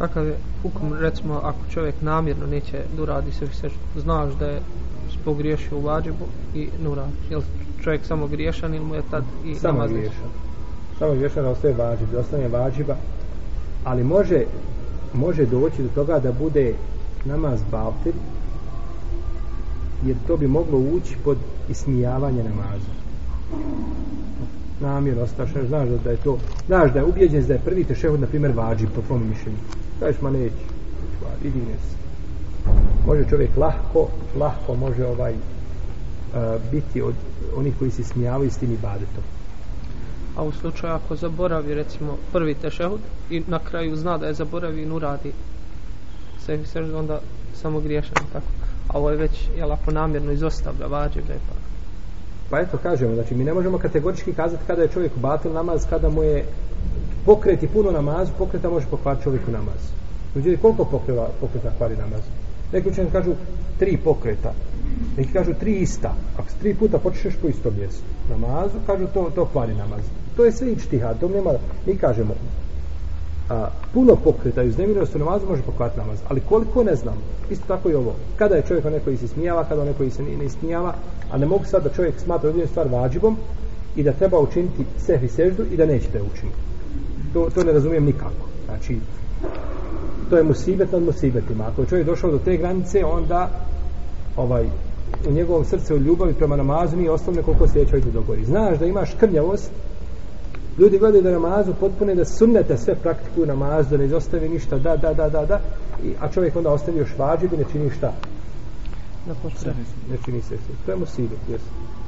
kakav je hukm, recimo, ako čovjek namjerno neće da uradi se, se znaš da je pogriješio u vađebu i ne Jel čovjek samo griješan ili mu je tad i samo griješan. Samo griješan ostaje vađib, ostane vađiba, ali može, može doći do toga da bude namaz baltir, jer to bi moglo ući pod ismijavanje namaza namjer ostaš, znaš da je to, znaš da je ubjeđen da je prvi tešehod, na primjer, vađi po tvojom mišljenju. Znaš, ma neći, vidi ne Može čovjek lahko, lahko može ovaj e, biti od onih koji se smijavaju s tim ibadetom. A u slučaju ako zaboravi, recimo, prvi tešehod i na kraju zna da je zaboravi i radi, se onda samo griješan, tako. A ovo je već, jel, ako namjerno izostavlja vađe, da je pa... Pa eto, kažemo, znači mi ne možemo kategorički kazati kada je čovjek batil namaz, kada mu je pokreti puno namaz, pokreta može pokvariti čovjeku namaz. Međutim, koliko pokreta, pokreta kvari namaz? Neki kažu tri pokreta. Neki kažu tri ista. Ako tri puta počneš po istom mjestu namazu, kažu to, to kvari namaz. To je sve ičtihad, to nema, mi kažemo, a, puno pokreta i uznemirenost u namazu može pokvati namaz. Ali koliko ne znam. Isto tako i ovo. Kada je čovjek onaj koji se smijava, kada onaj koji se ne ismijava, a ne mogu sad da čovjek smatra određenu stvar vađibom i da treba učiniti sehvi seždu i da neće da je To, to ne razumijem nikako. Znači, to je musibet nad musibetima. Ako je čovjek došao do te granice, onda ovaj, u njegovom srcu ljubavi prema namazu i ostalo nekoliko sjeća i dogori. Znaš da imaš krnjavost, Ljudi gledaju da namazu potpune, da sunnete sve praktiku namaz, da ne izostavi ništa, da, da, da, da, da. I, a čovjek onda ostavi još vađi i ne čini šta? Ne čini se. To je mu